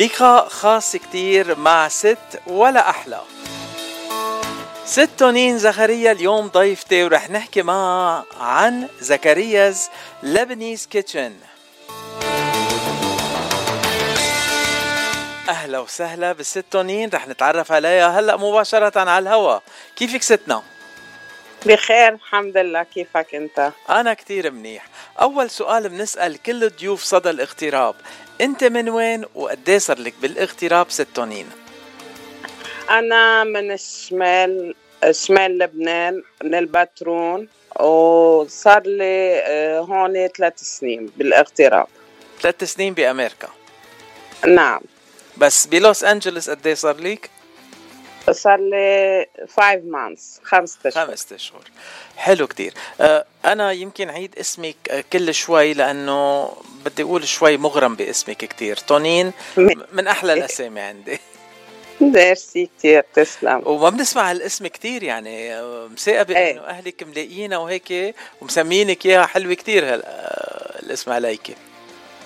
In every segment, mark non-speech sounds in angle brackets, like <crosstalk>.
لقاء خاص كتير مع ست ولا أحلى. ست تونين زكريا اليوم ضيفتي ورح نحكي معها عن Zakarias Lebanese Kitchen أهلا وسهلا بالست تونين رح نتعرف عليها هلأ مباشرة على الهوا. كيفك ستنا؟ بخير الحمد لله. كيفك أنت؟ أنا كتير منيح. أول سؤال بنسأل كل الضيوف صدى الاغتراب. انت من وين وقديه صار لك بالاغتراب ست تونين؟ أنا من الشمال شمال لبنان من البترون وصار لي آه، هون ثلاث سنين بالاغتراب ثلاث سنين بأمريكا نعم بس بلوس أنجلوس قد إيه صار لك؟ صار لي 5 مانثس خمسة أشهر. خمسة أشهر. حلو كتير. آه، أنا يمكن عيد اسمك آه، كل شوي لأنه بدي أقول شوي مغرم باسمك كتير. تونين من أحلى <laughs> الأسامي عندي. ميرسي كتير تسلم. وما بنسمع هالاسم كتير يعني. مثاقبة. انه أهلك ملاقينا وهيك ومسمينك إياها حلوة كتير هال آه،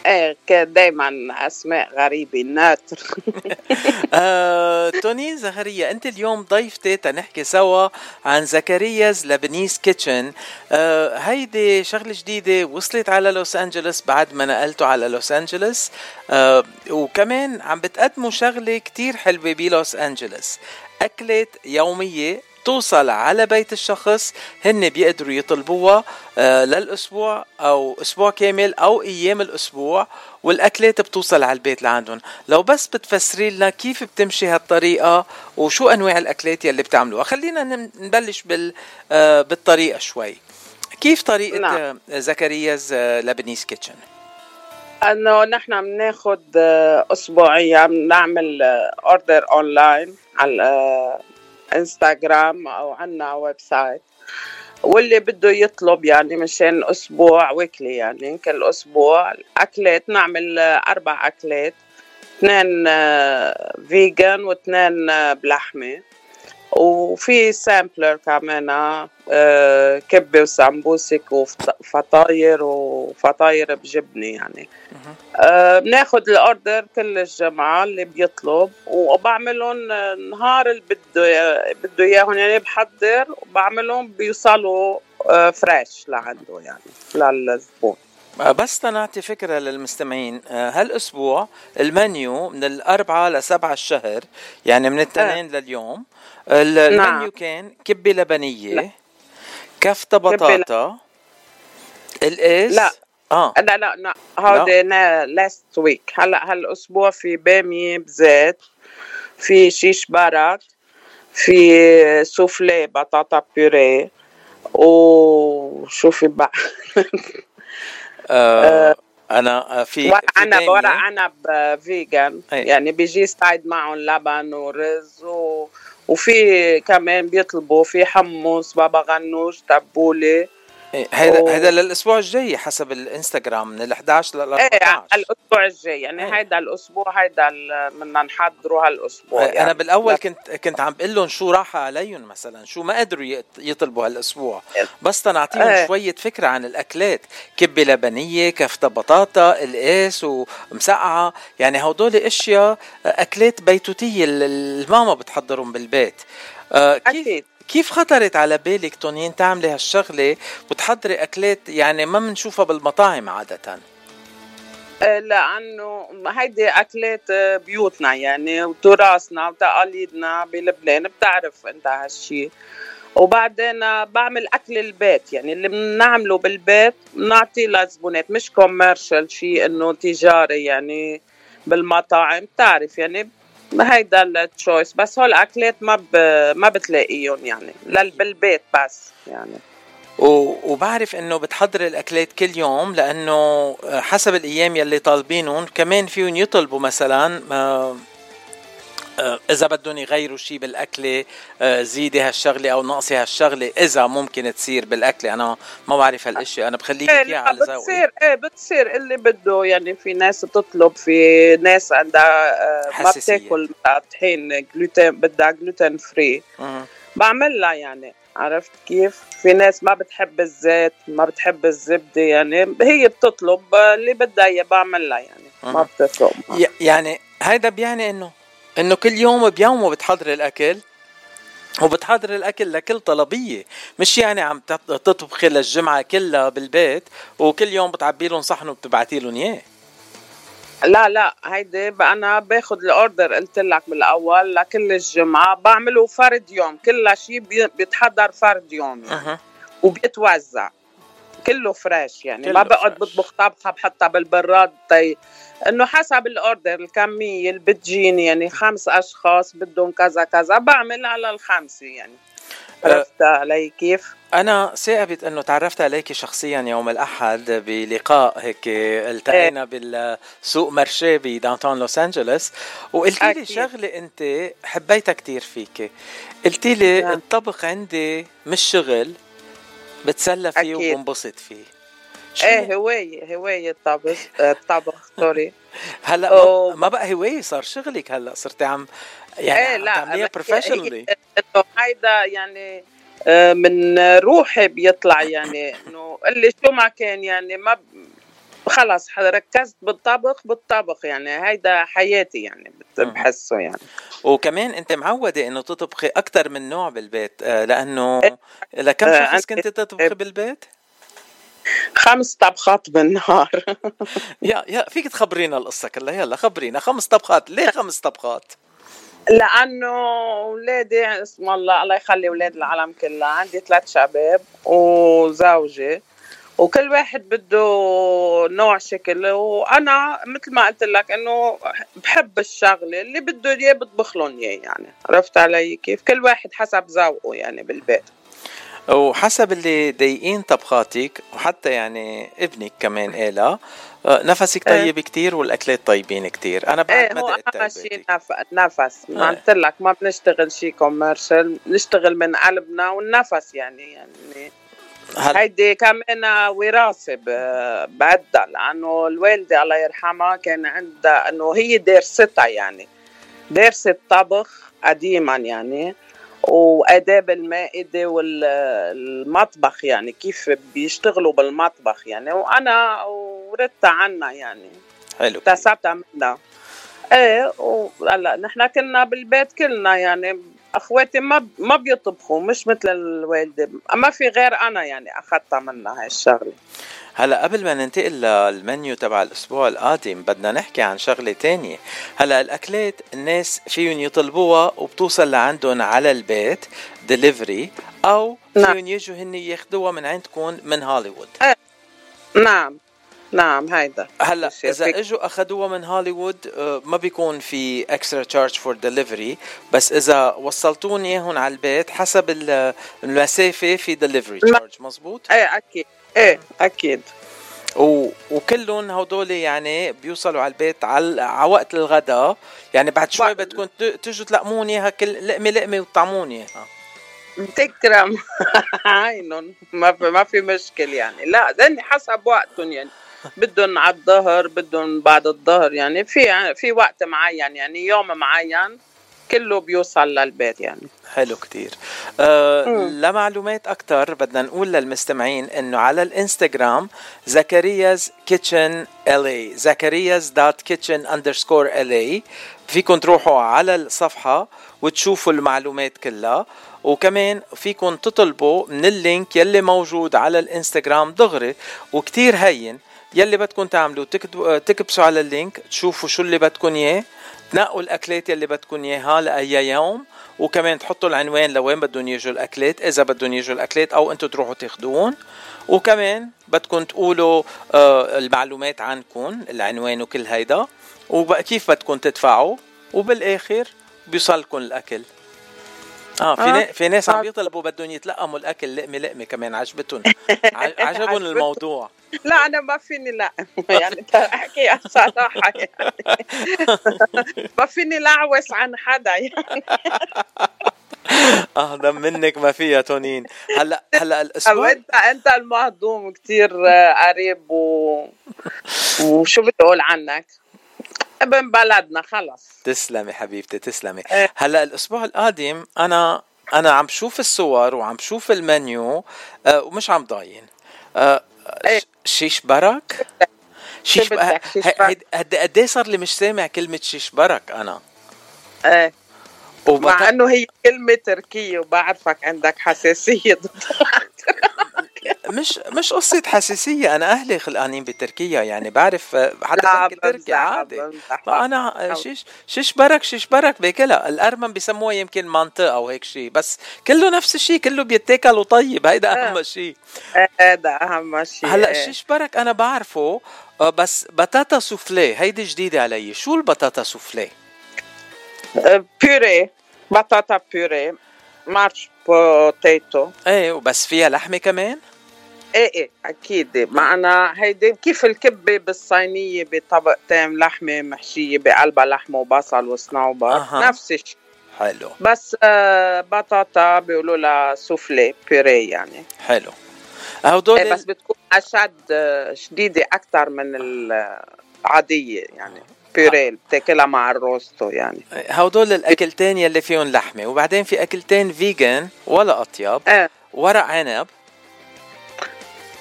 إيه دائما أسماء غريبة ناتر. <laughs> آه، تونين زكريا أنت اليوم ضيفتي تنحكي سوا عن زكرياز Lebanese Kitchen آه، هيدي شغلة جديدة وصلت على لوس أنجلوس بعد ما نقلتوا على لوس أنجلوس. آه، وكمان عم بتقدموا شغلة كتير حلوة بلوس أنجلوس. اكلات يومية توصل على بيت الشخص هن بيقدروا يطلبوها آه، للأسبوع أو أسبوع كامل أو أيام الأسبوع والأكلات بتوصل على البيت لعندهم. لو بس بتفسري لنا كيف بتمشي هالطريقة وشو أنواع الأكلات يلي بتعملوها. خلينا نبلش بال آه، بالطريقة شوي. كيف طريقة نعم. زكرياز آه، Lebanese Kitchen أنه نحن بناخد آه، اسبوعيا بنعمل order online على انستغرام أو عنا website واللي بده يطلب يعني مشان أسبوع weekly يعني كل أسبوع. أكلات نعمل آه، أربع أكلات. اثنين آه، vegan واثنين آه، بلحمة. وفي sampler كمان آه، كبة وسمبوسك وفطاير وفطاير بجبنة يعني. آه، بناخد ال order كل الجماعة اللي بيطلب وبعملهم آه، نهار اللي بده بده إياهم يعني بحضر وبعملهم بيوصلوا آه، fresh لعنده يعني للزبون. آه، بس تنعطي فكرة للمستمعين. آه، هالأسبوع المنيو من الأربعة لسبعة الشهر يعني من الاثنين لليوم ال- نعم. المنيو كان كبة لبنية لا. كفتة بطاطا القيس لا. آه. لا لا لا هودي last week هلا هالأسبوع في باميه بزيت في شيش برك في سوفلي بطاطا purée وشو في بعد <laughs> آه، أنا آه، في عنب. ورق عنب vegan أي. يعني بيجي side معهم لبن ورز و... وفي كمان بيطلبوا في حمص بابا غنوج تبولة إيه، هيدا و- هيدا للأسبوع الجاي حسب الإنستغرام من ال 11 لل إيه 14 الأسبوع الجاي يعني أي. هيدا الأسبوع هيدا بدنا نحضره هالأسبوع آه، يعني. أنا بالاول كنت كنت عم بقول لهم شو راح عليهم مثلا شو ما قدروا يط- يطلبوا هالأسبوع بس تنعطيهم إيه. شوية فكرة عن الأكلات كبه لبنية كفتة بطاطا القاس ومسقعة يعني هدول أشياء أكلات بيتوتية ال- الماما بتحضرهم بالبيت آه، كيف أكيد. كيف خطرت على بالك تونين تعملي هالشغلة وتحضري أكلات يعني ما بنشوفها بالمطاعم عادة؟ آه، لأنه هيدي أكلات آه، بيوتنا يعني وتراثنا وتقاليدنا بلبنان بتعرف انت هالشي. وبعدين بعمل أكل البيت يعني اللي بنعمله بالبيت بنعطيه للزبونات مش commercial شيء إنه تجاري يعني بالمطاعم بتعرف يعني هيدا التشويس بس هول الاكلات ما ب... ما بتلاقيهم يعني لل بالبيت بس يعني. وبعرف إنه بتحضر الأكلات كل يوم لأنه حسب الأيام يلي طالبينهم كمان فيهم يطلبوا مثلا آه، إذا بدهم يغيروا شيء بالأكلة آه، زيدي هالشغلة أو نقصي هالشغلة إذا ممكن تصير بالأكلة. أنا ما بعرف هالاشياء أنا بخليك اياها على ذوقي. بتصير إيه بتصير اللي بده يعني في ناس بتطلب في ناس عندها آه، ما. بتاكل طحين جلوتين بدها جلوتين فري مم. بعمل لها يعني. عرفت كيف؟ في ناس ما بتحب الزيت ما بتحب الزبدة يعني هي بتطلب اللي بدها إياه بعملها يعني. ما بتفرق يعني هيدا بيعني إنه إنه كل يوم بيومه بتحضري الأكل وبتحضر الأكل لكل طلبية. مش يعني عم تطبخي للجمعه كلها بالبيت وكل يوم بتعبي لهم صحن وبتبعتي لهم إياه. لا لا هيدي أنا باخذ الأوردر قلت لك بالأول لكل الجمعة بعمله فرد يوم كل شيء بيتحضر فرد يوم يعني. وبيتوزع. كله فريش يعني. ما بقعد بطبخ طبخه بحطها بالبراد. طي إنه حسب ال order الكمية اللي بتجيني يعني خمس أشخاص بدهم كذا كذا. بعمل على الخمسة يعني. أه، عرفت علي كيف؟ أنا ثابت أنه تعرفت عليك شخصيا يوم الأحد بلقاء هيك التقينا إيه. بالسوق marché ب downtown لوس أنجلوس. وقلت لي شغلة أنت حبيتها كتير فيك قلت لي نعم. الطبخ عندي مش شغل بتسلى فيه أكيد. وبنبسط فيه. إيه هواية هواية الطبخ الطبخ sorry. <laughs> هلأ ما, ما بقى هواية صار شغلك هلأ صرتي عم يعني إيه لا تعمليها professionally إنه هيدا يعني آه، من روحي بيطلع يعني إنه اللي شو ما كان يعني ما خلص ركزت بالطبخ بالطبخ يعني هيدا حياتي يعني بحسه يعني وكمان أنت معودة إنه تطبخي أكثر من نوع بالبيت آه، لأنه إيه. لكم آه، شخص كنت تطبخي بالبيت؟ خمس طبخات بالنهار <laughs> يا يا فيك تخبرينا القصة كلها يلا خبرينا خمس طبخات ليه خمس طبخات؟ لأنه أولادي اسم الله الله يخلي أولاد العالم كلها عندي ثلاث شباب وزوجي وكل واحد بده نوع شكل وأنا مثل ما قلت لك إنه بحب الشغلة اللي بده إياه بطبخ لهم إياه يعني عرفت علي كيف؟ كل واحد حسب ذوقه يعني بالبيت. وحسب اللي ضايقين طبخاتك وحتى يعني ابنك كمان قالها آه، نفسك إيه. طيب كتير والأكلات طيبين كتير. أنا بعد إيه ما دقت أهم شيء نفس. ما قلت لك ما بنشتغل شيء كوميرشال بنشتغل من قلبنا والنفس يعني يعني هل... هيدي كمان وراثة بعدها لأنه الوالدة الله يرحمها كان عندها إنه هي دارستها يعني دارست طبخ قديما يعني وآداب المائدة والمطبخ يعني كيف بيشتغلوا بالمطبخ يعني وأنا ورثتها عنا يعني حلو. اكتسبتها منها. إيه وهلا نحن كنا بالبيت كلنا يعني أخواتي ما ما بيطبخوا مش مثل الوالدة ما في غير أنا يعني أخذتها منها هاي الشغلة هلا قبل ما ننتقل للمنيو تبع الأسبوع القادم بدنا نحكي عن شغلة تانية هلا الأكلات الناس فيهم يطلبوها وبتوصل لعندهم على البيت دليفري أو نعم. فيهم يجوا هن ياخذوها من عندكم من هوليوود إيه. نعم نعم هيدا. هلا إذا إجوا أخذوها من هوليوود آه، ما بيكون في extra charge for delivery بس إذا وصلتون اياهم على البيت حسب المسافه في delivery charge مزبوط؟ إيه أكيد. إيه أكيد. و... وكلهم هدول يعني بيوصلوا على البيت على, على وقت الغداء يعني بعد شوي بدكم تجوا تلقموني اياها كل لقمه لقمه وتطعموني اياها تكرم <laughs> عينهم. ما في ما في مشكل يعني. لا ذني حسب وقتهم يعني. بدهم على الظهر بدهم بعد الظهر يعني في في وقت معين يعني يوم معين كله بيوصل للبيت يعني. حلو كتير. أه لمعلومات أكتر بدنا نقول للمستمعين إنه على الإنستغرام زكرياز Kitchen LA زكرياز dot kitchen underscore LA فيكم تروحوا على الصفحة وتشوفوا المعلومات كلها. وكمان فيكم تطلبوا من ال link يلي موجود على الإنستغرام دغري وكتير هين يلي بدكم تعملوا. تكبسوا على ال link تشوفوا شو اللي بدكم إياه تنقوا الأكلات يلي بدكم اياها لأي يوم وكمان تحطوا العنوان لوين بدهم يجوا الأكلات إذا بدهم يجوا الأكلات أو أنتم تروحوا تاخذوهم وكمان بدكم تقولوا آه المعلومات عنكم العنوان وكل هيدا وكيف بدكم تدفعوا وبالآخر بيوصلكم الأكل. آه في آه. في ناس عم بيطلبوا بدهم يتلقموا الأكل لقمة لقمة كمان عجبتهم. <laughs> عجبهم الموضوع. لا أنا ما فيني لا. <laughs> يعني أحكي صراحة يعني. <laughs> ما فيني لعوس عن حدا يعني. <laughs> اهضم منك ما فيها تونين. هلأ هلأ الأسبوع أنت أنت المهضوم كثير قريب و... وشو بدي أقول عنك؟ ابن بلدنا خلص. تسلمي حبيبتي تسلمي. إيه. هلأ الأسبوع القادم أنا أنا عم شوف الصور وعم شوف المنيو آه ومش عم ضاين. آه. شيش برك؟ شيش شيش برك. هيد- قد قد إيه صار لي مش سامع كلمة شيش برك أنا؟ إيه. وبط... مع إنه هي كلمة تركية وبعرفك عندك حساسية ضدها مش مش قصة حساسية. أنا أهلي خلقانين بتركيا يعني بعرف آه، حتى تركي عادي. ما أنا شيش شيش برك شيش برك باكلها الأرمن بسموها يمكن منطقة أو هيك شيء بس كله نفس الشيء كله بيتاكل وطيب هيدا أهم آه. شيء هذا أهم شيء هلأ إيه. الشيش برك أنا بعرفه آه، بس بطاطا سوفلي هيدي جديدة علي. شو البطاطا سوفلي آه، purée بطاطا purée mashed potato. إيه وبس فيها لحمة كمان؟ إيه إيه أكيد. معنا هيدي كيف الكبة بالصينية بطبقتين لحمة محشية بقلبها لحمه وبصل وصنوبر؟ أها. نفس الشيء حلو. بس آه بطاطا بيقولوا لها soufflé purée يعني. حلو. هدول إيه بس بتكون أشد آه، شديدة أكثر من العاديه يعني. purée بتاكلها مع ال rosto يعني. هدول الأكلتين يلي فيهم لحمة وبعدين في أكلتين vegan ولا أطيب إيه. ورق عنب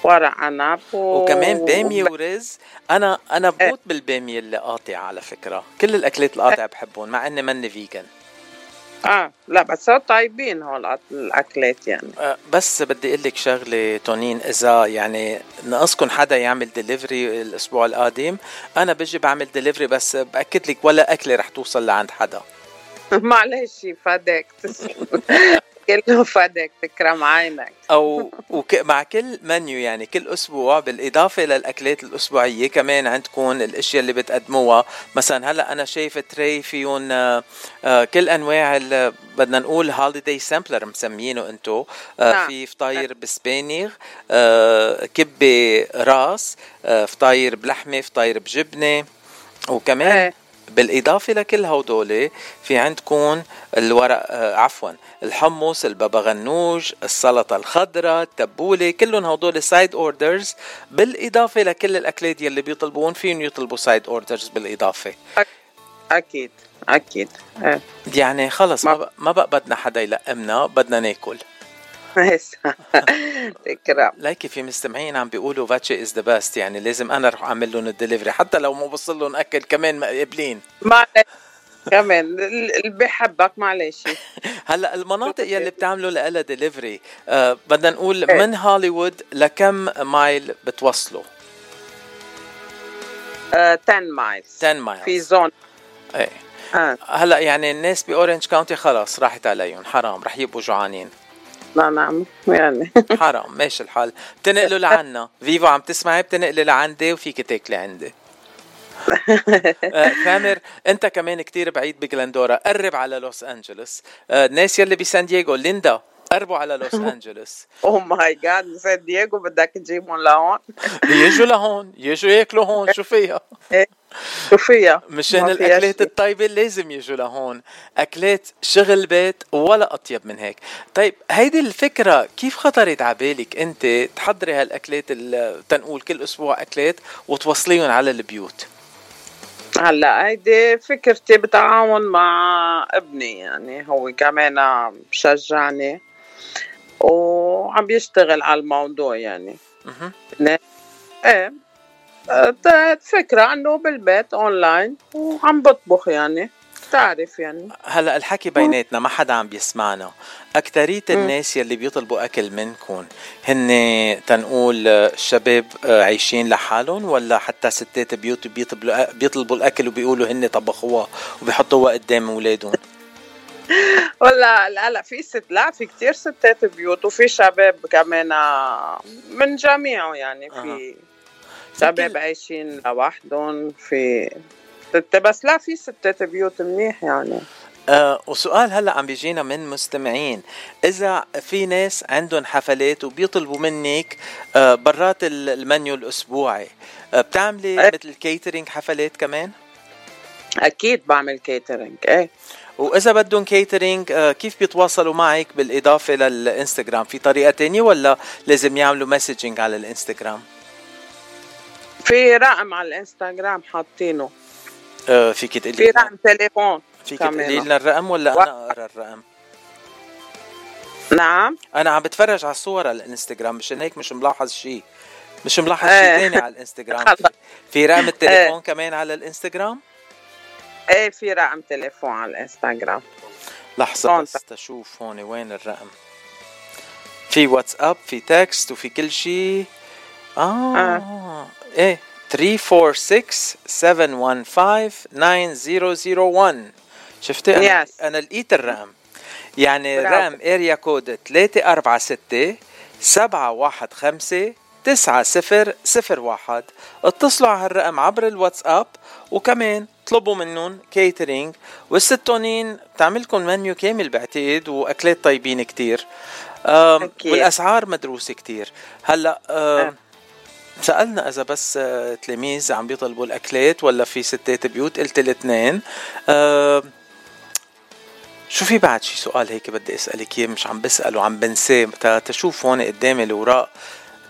ورق عنب و... وكمان باميه ورز. أنا أنا إيه. بموت بالبامية اللي قاطع على فكرة. كل الأكلات القاطع بحبهم مع إني ماني vegan. آه لا بس هو طيبين هول الأكلات يعني. أه، بس بدي أقول لك شغلة تونين إذا يعني ناقصكم حدا يعمل دليفري الأسبوع القادم أنا بجي بعمل دليفري بس بأكد لك ولا أكلة رح توصل لعند حدا. <laughs> معلش فداك. تسلم <laughs> كله <laughs> فداك تكرم عينك أوك مع كل منيو يعني كل أسبوع بالإضافة للاكلات الأسبوعية كمان عندكم الأشياء اللي بتقدموها. مثلا هلأ أنا شايف tray فيهم آه، آه، كل أنواع ال- بدنا نقول holiday sampler مسمينه أنتو. آه، نعم. في فطاير بسبانخ كبة راس فطاير بلحمة فطاير بجبنة وكمان إيه. بالإضافة لكل هودول في عندكم الورق آه عفوا الحمص البابا غنوج السلطة الخضراء التبولة كلهم هودول side orders بالإضافة لكل الأكلات يلي بيطلبون فيهم يطلبوا side orders بالإضافة. أكيد أكيد إيه يعني خلص ما ما بقى بدنا حدا يلقمنا بدنا ناكل. <laughs> تكرم. لايكي في مستمعين عم بيقولوا فاتشي is the best يعني لازم أنا أروح أعمل لهم الدليفري حتى لو ما بوصل لهم أكل كمان قابلين. معلش كمان. اللي بحبك معلش. <laughs> هلأ المناطق يلي بتعملوا لها دليفري آه بدنا نقول إيه. من هوليوود لكم mile بتوصلوا؟ آه 10 miles 10 mile في zone إيه. آه. هلأ يعني الناس ب Orange County خلاص راحت عليهم حرام رح يبقوا جوعانين. لا نعم. يعني. <laughs> حرام ماشي الحال. بتنقلوا لعنا. فيفو عم تسمعي بتنقلي لعندي وفيك تاكلي عندي. آه، ثامر انت كمان كتير بعيد ب Glendora قرب على لوس أنجلوس. آه، الناس يلي بسان دييغو ليندا. قربوا على لوس انجلوس oh my God سان دييغو بدك تجيبهم لهون؟ يجوا لهون يجوا ياكلوا هون شو فيها؟ شو فيها؟ مشان الأكلات. الطيبة لازم يجوا لهون. أكلات شغل بيت ولا أطيب من هيك. طيب هيدي الفكرة كيف خطرت على بالك أنت تحضري هالأكلات ال- تنقول كل أسبوع أكلات وتوصليهم على البيوت؟ هلأ هيدي فكرتي بتعاون مع ابني يعني هو كمان بشجعني وعم بيشتغل على الموضوع يعني. إيه. آه، فكرة إنه بالبيت أونلاين وعم بطبخ يعني تعرف يعني. هلا الحكي بيناتنا ما حدا عم بيسمعنا. أكترية. الناس يلي بيطلبوا أكل منكم هن تنقول الشباب آه، عايشين لحالهم ولا حتى ستات بيوت بيطلبوا بيطلبوا الأكل وبيقولوا هن طبخوها وبيحطوها قدام أولادهم؟ ولا لا لا في ست لا في كتير ستات بيوت وفي شباب كمان آه، من جميعه يعني في شباب عايشين لوحدهم في بس لا في ستات بيوت منيح يعني. آه وسؤال هلأ عم بيجينا من مستمعين. إذا في ناس عندهم حفلات وبيطلبوا منك آه برات ال- المنيو الأسبوعي آه بتعملي إيه. مثل catering حفلات كمان؟ أكيد بعمل catering إيه. وإذا بدهم catering آه كيف بيتواصلوا معك بالإضافة للإنستغرام؟ في طريقة تانية ولا لازم يعملوا messaging على الإنستغرام؟ في رقم على الإنستغرام حاطينه. آه فيك في تقولي لنا. رقم تليفون فيك. تقولي لنا الرقم ولا و- أنا أقرأ الرقم؟ نعم. أنا عم بتفرج على الصور على الإنستغرام مشان هيك مش ملاحظ شيء مش ملاحظ شيء إيه. تاني على الإنستغرام. في, <laughs> في رقم التليفون كمان على الإنستغرام؟ إيه في رقم تليفون على الانستغرام؟ لحظة بس تشوف هون وين الرقم. في واتساب في text وفي كل شيء آه, آه. إيه 346 715 9001 شفتي؟ أنا Yes. أنا لقيت الرقم. يعني برافو. رقم area code 346 715 9001 اتصلوا على هالرقم عبر الواتساب. وكمان طلبوا منهم catering والست تونين بتعملكم منيو كامل بعتقد وأكلات طيبين كتير. أكيد. والأسعار مدروسة كتير. هلأ آم، آه. سألنا إذا بس آه، تلاميذ عم بيطلبوا الأكلات ولا في ستات بيوت قلت الاثنين. شو في بعد شي سؤال هيك بدي أسألك إياه؟ مش عم بسأله عم بنساه. تشوف هون قدامي الأوراق.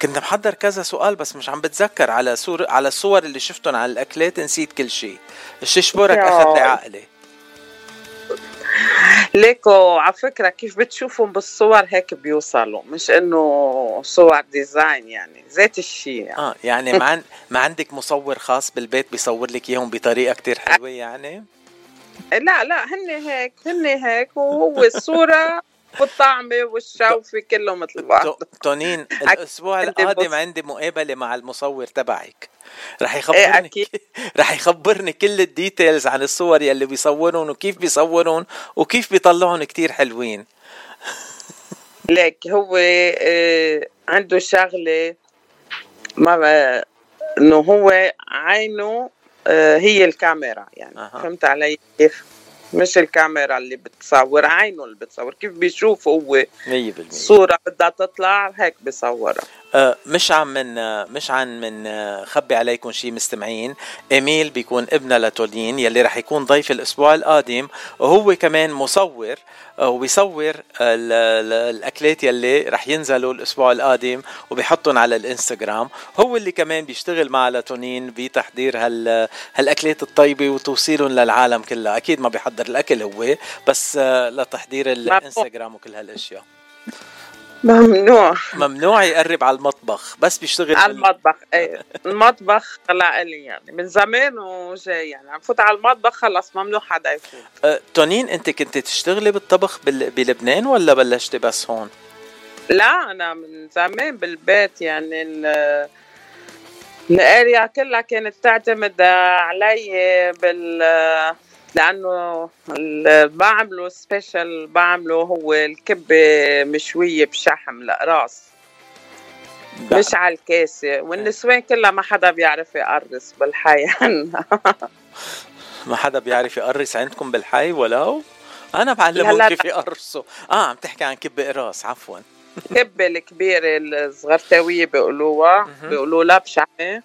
كنت محضر كذا سؤال بس مش عم بتذكر على صور على الصور اللي شفتهم على الأكلات نسيت كل شيء الششبورك يا. أخذ لي عقلي ليكو على فكرة كيف بتشوفهم بالصور هيك بيوصلوا مش إنه صور design يعني ذات الشيء يعني. آه يعني ما. ما عندك مصور خاص بالبيت بيصور لك إياهم بطريقة كتير حلوة يعني لا لا هن هيك هن هيك وهو الصورة والطعمة والشوفة كله مثل بعض. تو- تونين الأسبوع القادم عندي مقابلة مع المصور تبعك. رح يخبرني أكيد. <laughs> رح يخبرني كل ال details عن الصور يلي بيصورون وكيف بيصورون وكيف بيطلعون كتير حلوين. ليك هو آه، عنده شغلة ما إنه هو عينه آه، هي الكاميرا يعني. أها. فهمت علي كيف؟ مش الكاميرا اللي بتصور عينه اللي بتصور. كيف بيشوف هو؟ 100% صورة بدها تطلع هيك بصورها. مش عم من آه، مش عن من آه، خبي عليكم شيء مستمعين. إيميل بيكون ابنها لتولين يلي رح يكون ضيف الأسبوع القادم. وهو كمان مصور وبيصور ال- ال- الأكلات يلي رح ينزلوا الأسبوع القادم وبيحطهم على الإنستغرام. هو اللي كمان بيشتغل مع لاتونين بتحضير هال هالأكلات الطيبة وتوصيلهم للعالم كلها. أكيد ما بيحضر الأكل هو بس لتحضير الإنستغرام وكل هالأشياء. ممنوع. ممنوع يقرب على المطبخ بس بيشتغل على المطبخ إيه. <laughs> المطبخ لإلي يعني من زمان وجاي يعني. عم فوت على المطبخ خلص ممنوع حدا يفوت. أه، تونين أنت كنت تشتغلي بالطبخ بال- بلبنان ولا بلشتي بس هون؟ لا أنا من زمان بالبيت يعني ال ال area كلها كانت تعتمد علي بال لأنه اللي بعمله special بعمله هو الكبة مشوية بشحم القراس مش على الكاسة والنسوان كلها ما حدا بيعرف يقرص بالحي عنا <laughs> ما حدا بيعرف يقرص عندكم بالحي ولو؟ أنا بعلمهم. كيف يقرصوا آه عم تحكي عن كبة قراص عفوا الكبه الكبيرة الصغرتاوية بيقولوها. بيقولوا لها بشحمة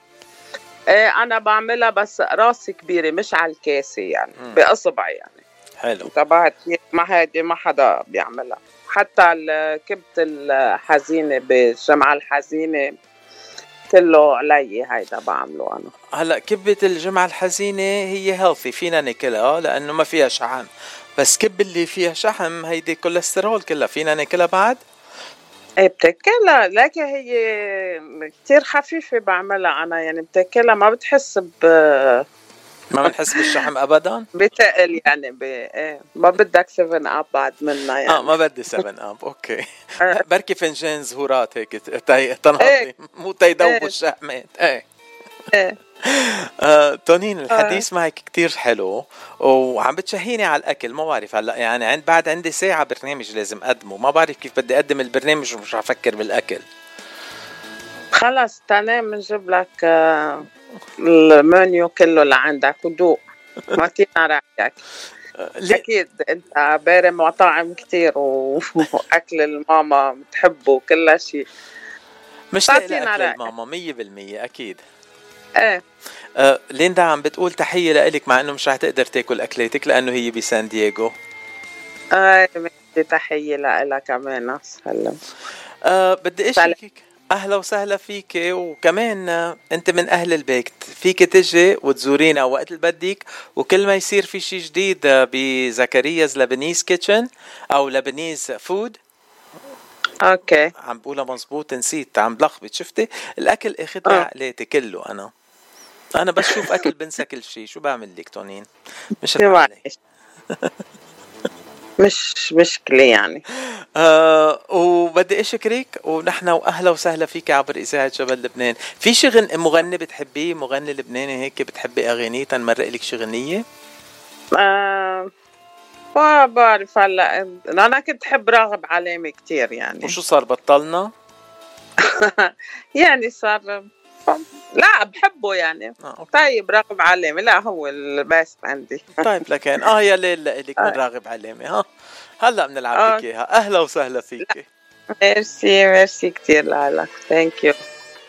إيه أنا بعملها بس راسي كبيرة مش على الكاسة يعني مم. باصبعي يعني. حلو. تبعت ما هادي ما حدا بيعملها. حتى ال- كبة الحزينة بالجمعة الحزينة كله علي هيدا بعمله أنا. هلأ كبة الجمعة الحزينة هي healthy فينا ناكلها لأنه ما فيها شحم. بس كب اللي فيها شحم هيدي كوليسترول كلها فينا ناكلها بعد؟ إيه بتاكلها لكن هي كتير خفيفة بعملها أنا يعني بتاكلها ما بتحس ب ما بنحس بالشحم أبدا؟ بتقل يعني ب... إيه ما بدك 7 Up بعد منها يعني آه ما بدي 7 Up <laughs> okay آه. بركي فنجان زهورات هيك تنهضم إيه. تيدوبوا إيه. الشحمات إيه إيه. آه، تونين الحديث معك كتير حلو وعم بتشهيني على الأكل ما بعرف هلأ يعني عند بعد عندي ساعة برنامج لازم أقدمه ما بعرف كيف بدي أقدم البرنامج ومش رح أفكر بالأكل. خلص تنام بنجيب لك آه، المنيو كله لعندك ودوق. <laughs> عطينا رايك. آه، ليه؟ أكيد أنت بارم مطاعم كتير و- وأكل الماما بتحبه وكل شيء. مش لاقي. اكل الماما 100% أكيد. إيه. آه، ليندا عم بتقول تحية لإلك مع إنه مش رح تقدر تاكل أكلاتك لأنه هي بسان دييغو. إيه بدي تحية لها كمان سلم أه بدي. اشاركك أهلا وسهلا فيك وكمان آه، أنت من أهل البيت. فيك تجي وتزورينا وقت اللي بدك وكل ما يصير في شيء جديد آه، ب Zakaria's Lebanese Kitchen أو Lebanese Food okay. عم بقولها مزبوط نسيت عم بلخبط شفتي؟ الأكل اخذ آه. عقلاتي كله أنا. أنا بس شوف أكل بنسى كل شيء شو بعمل لك تونين؟ مش مش مشكلة يعني. آه وبدي أشكرك ونحن وأهلا وسهلا فيك عبر إذاعة جبل لبنان. في شي غن مغني بتحبيه؟ مغني لبناني هيك بتحبي أغانيه؟ تنمرق لك شي غنيه آه ما بعرف هلا. أنا كنت احب راغب علامة كتير يعني. وشو صار بطلنا؟ <laughs> يعني صار لا بحبه يعني. آه. طيب راغب علامة لا هو البيست عندي. <laughs> طيب لكن آه يا ليل لك من آه. راغب علامه ها. هلأ بنلعب آه. لك اياها أهلا وسهلا فيك merci merci كتير لك. thank you